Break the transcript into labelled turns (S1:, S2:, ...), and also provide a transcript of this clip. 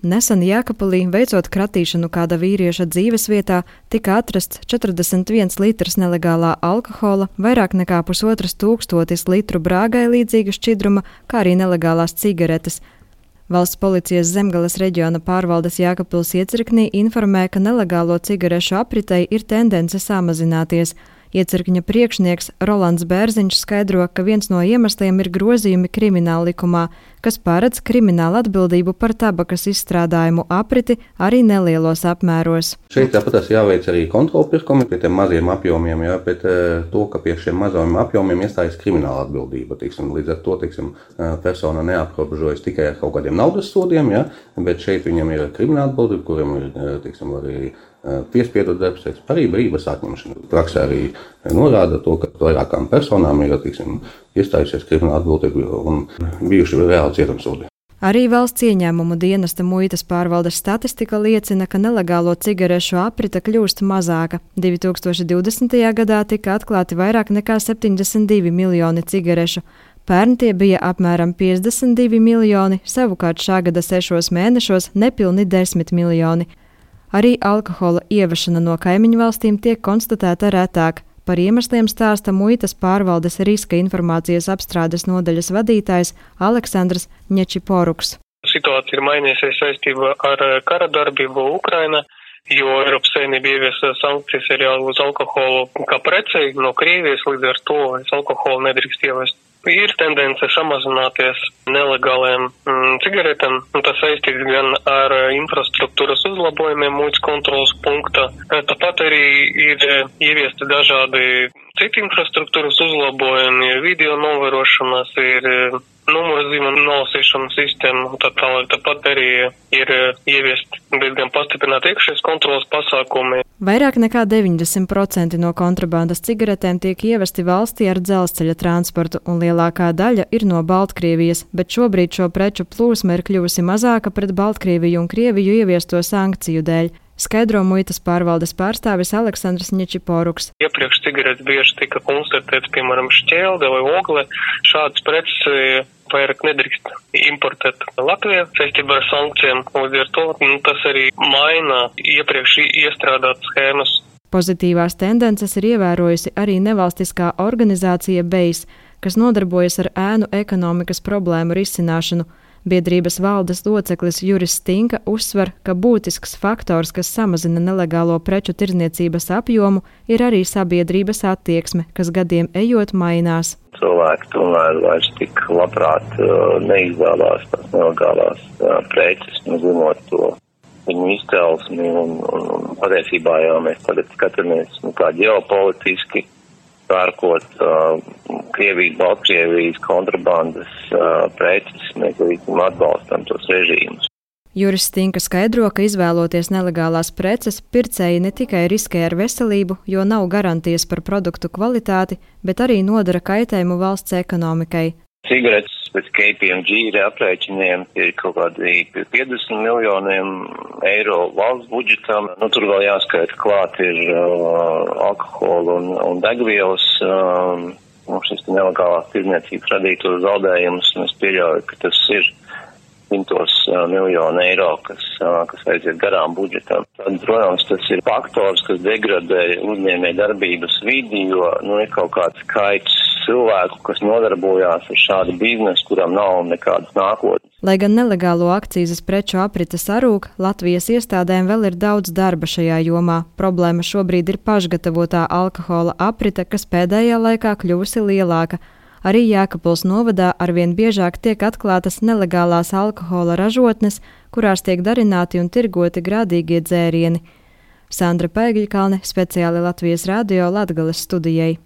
S1: Nesen Jēkabulī, veicot kratīšanu kāda vīrieša dzīvesvietā, tika atrasts 41 litrs nelegālā alkohola, vairāk nekā pusotras tūkstotis litru brāgai līdzīga šķidruma, kā arī nelegālās cigaretes. Valsts policijas zemgales reģiona pārvaldes Jēkabils iecirknī informē, ka nelegālo cigarešu apritei ir tendence samazināties. Iecirkņa priekšnieks Rolands Bērziņš skaidro, ka viens no iemesliem ir grozījumi krimināla likumā, kas paredz kriminālu atbildību par tabakas izstrādājumu apriti arī nelielos apmēros.
S2: Šeit tāpat jāveic arī kontrolpirkumi pie tiem maziem apjomiem, jā, bet eh, to, ka pie šiem mazajiem apjomiem iestājas krimināla atbildība. Tiksim, līdz ar to tiksim, eh, persona neaprobežojas tikai ar kaut kādiem naudas sodiem, jā, bet šeit viņam ir krimināla atbildība, kuriem ir eh, tiksim, arī piespiedu darbs, arī brīvības atņemšana. Praksē arī norāda to, ka vairākām personām ir tiksim, iestājusies krimināla atbildība un bijuši reāli cietumsodi.
S1: Arī valsts ieņēmumu dienesta muitas pārvaldes statistika liecina, ka nelegālo cigarešu aprita kļūst mazāka. 2020. gadā tika atklāti vairāk nekā 72 miljoni cigarešu. Pērn tie bija apmēram 52 miljoni, savukārt šā gada sešos mēnešos nepilni 10 miljoni. Arī alkohola ievešana no kaimiņu valstīm tiek konstatēta retāk. Par iemesliem stāsta muitas pārvaldes riska informācijas apstrādes nodaļas vadītājs Aleksandrs Ņečiporuks.
S3: Situācija ir mainījusies saistībā ar kara darbību Ukrainā jo Eiropas Savienība ieviesa sankcijas arī uz alkoholu kā precei no Krievijas, līdz ar to alkoholu nedrīkst ievest ir tendence samazināties nelegāliem mm, cigaretēm. Tas saistīts gan ar eh, infrastruktūras uzlabojumiem muitas kontrolas punktā. Eh, tāpat arī ir eh, ieviesti dažādi citi infrastruktūras uzlabojumi, ir video novērošanas, ir numuru zīmju nolasīšanas sistēma un tā tālāk. Tāpat arī ir ieviest diezgan pastiprināti iekšējas kontrolas pasākumi.
S1: Vairāk nekā 90% no kontrabandas cigaretēm tiek ievesti valstī ar dzelzceļa transportu, un lielākā daļa ir no Baltkrievijas, bet šobrīd šo preču plūsma ir kļuvusi mazāka pret Baltkrieviju un Krieviju ieviesto sankciju dēļ skaidro muitas pārvaldes pārstāvis Aleksandrs Ņečiporuks.
S3: Iepriekš cigaretes bieži tika konstatēts, piemēram, šķēlde vai ogle. Šādas preces vairāk nedrīkst importēt Latvijā saistībā ar sankcijām. Līdz ar to nu, tas arī maina iepriekš iestrādāt schēmas.
S1: Pozitīvās tendences ir ievērojusi arī nevalstiskā organizācija BEIS, kas nodarbojas ar ēnu ekonomikas problēmu risināšanu. Biedrības valdes loceklis Juris Stinka uzsver, ka būtisks faktors, kas samazina nelegālo preču tirzniecības apjomu, ir arī sabiedrības attieksme, kas gadiem ejot mainās.
S4: Cilvēki tomēr vairs tik labprāt uh, neizvēlās tās nelegālās uh, preces, nu, zinot to viņu izcelsmi, un, un, un patiesībā jau mēs tagad skatāmies, nu, kā ģeopolitiski pērkot uh, Krievijas, Baltkrievijas kontrabandas uh, preces, mēs līdz atbalstam tos režīmus.
S1: Juris Stinka skaidro, ka izvēloties nelegālās preces, pircēji ne tikai riskē ar veselību, jo nav garantijas par produktu kvalitāti, bet arī nodara kaitējumu valsts ekonomikai.
S4: Cigaretes pēc KPMG ir aprēķiniem ir kaut kādi 50 miljoniem eiro valsts budžetam. Nu, tur vēl jāskaita klāt ir uh, alkohola un, un degvielas. Um, uh, šis nelegālās tirdzniecības radītos zaudējumus, un es pieļauju, ka tas ir simtos uh, miljonu eiro, kas, uh, kas aiziet garām budžetam. Tad, protams, tas ir faktors, kas degradē uzņēmē darbības vidi, jo nu, ir kaut kāds skaits cilvēku, kas nodarbojās ar šādu biznesu, kuram nav nekādas nākotnes.
S1: Lai gan nelegālo akcijas preču aprite sarūk, Latvijas iestādēm vēl ir daudz darba šajā jomā. Problēma šobrīd ir pašgatavotā alkohola aprite, kas pēdējā laikā kļuvusi lielāka. Arī Jēkabils novadā arvien biežāk tiek atklātas nelegālās alkohola ražotnes, kurās tiek darināti un tirgoti grādīgie dzērieni. Sandra Paigļkalne speciāli Latvijas radio Latgales studijai.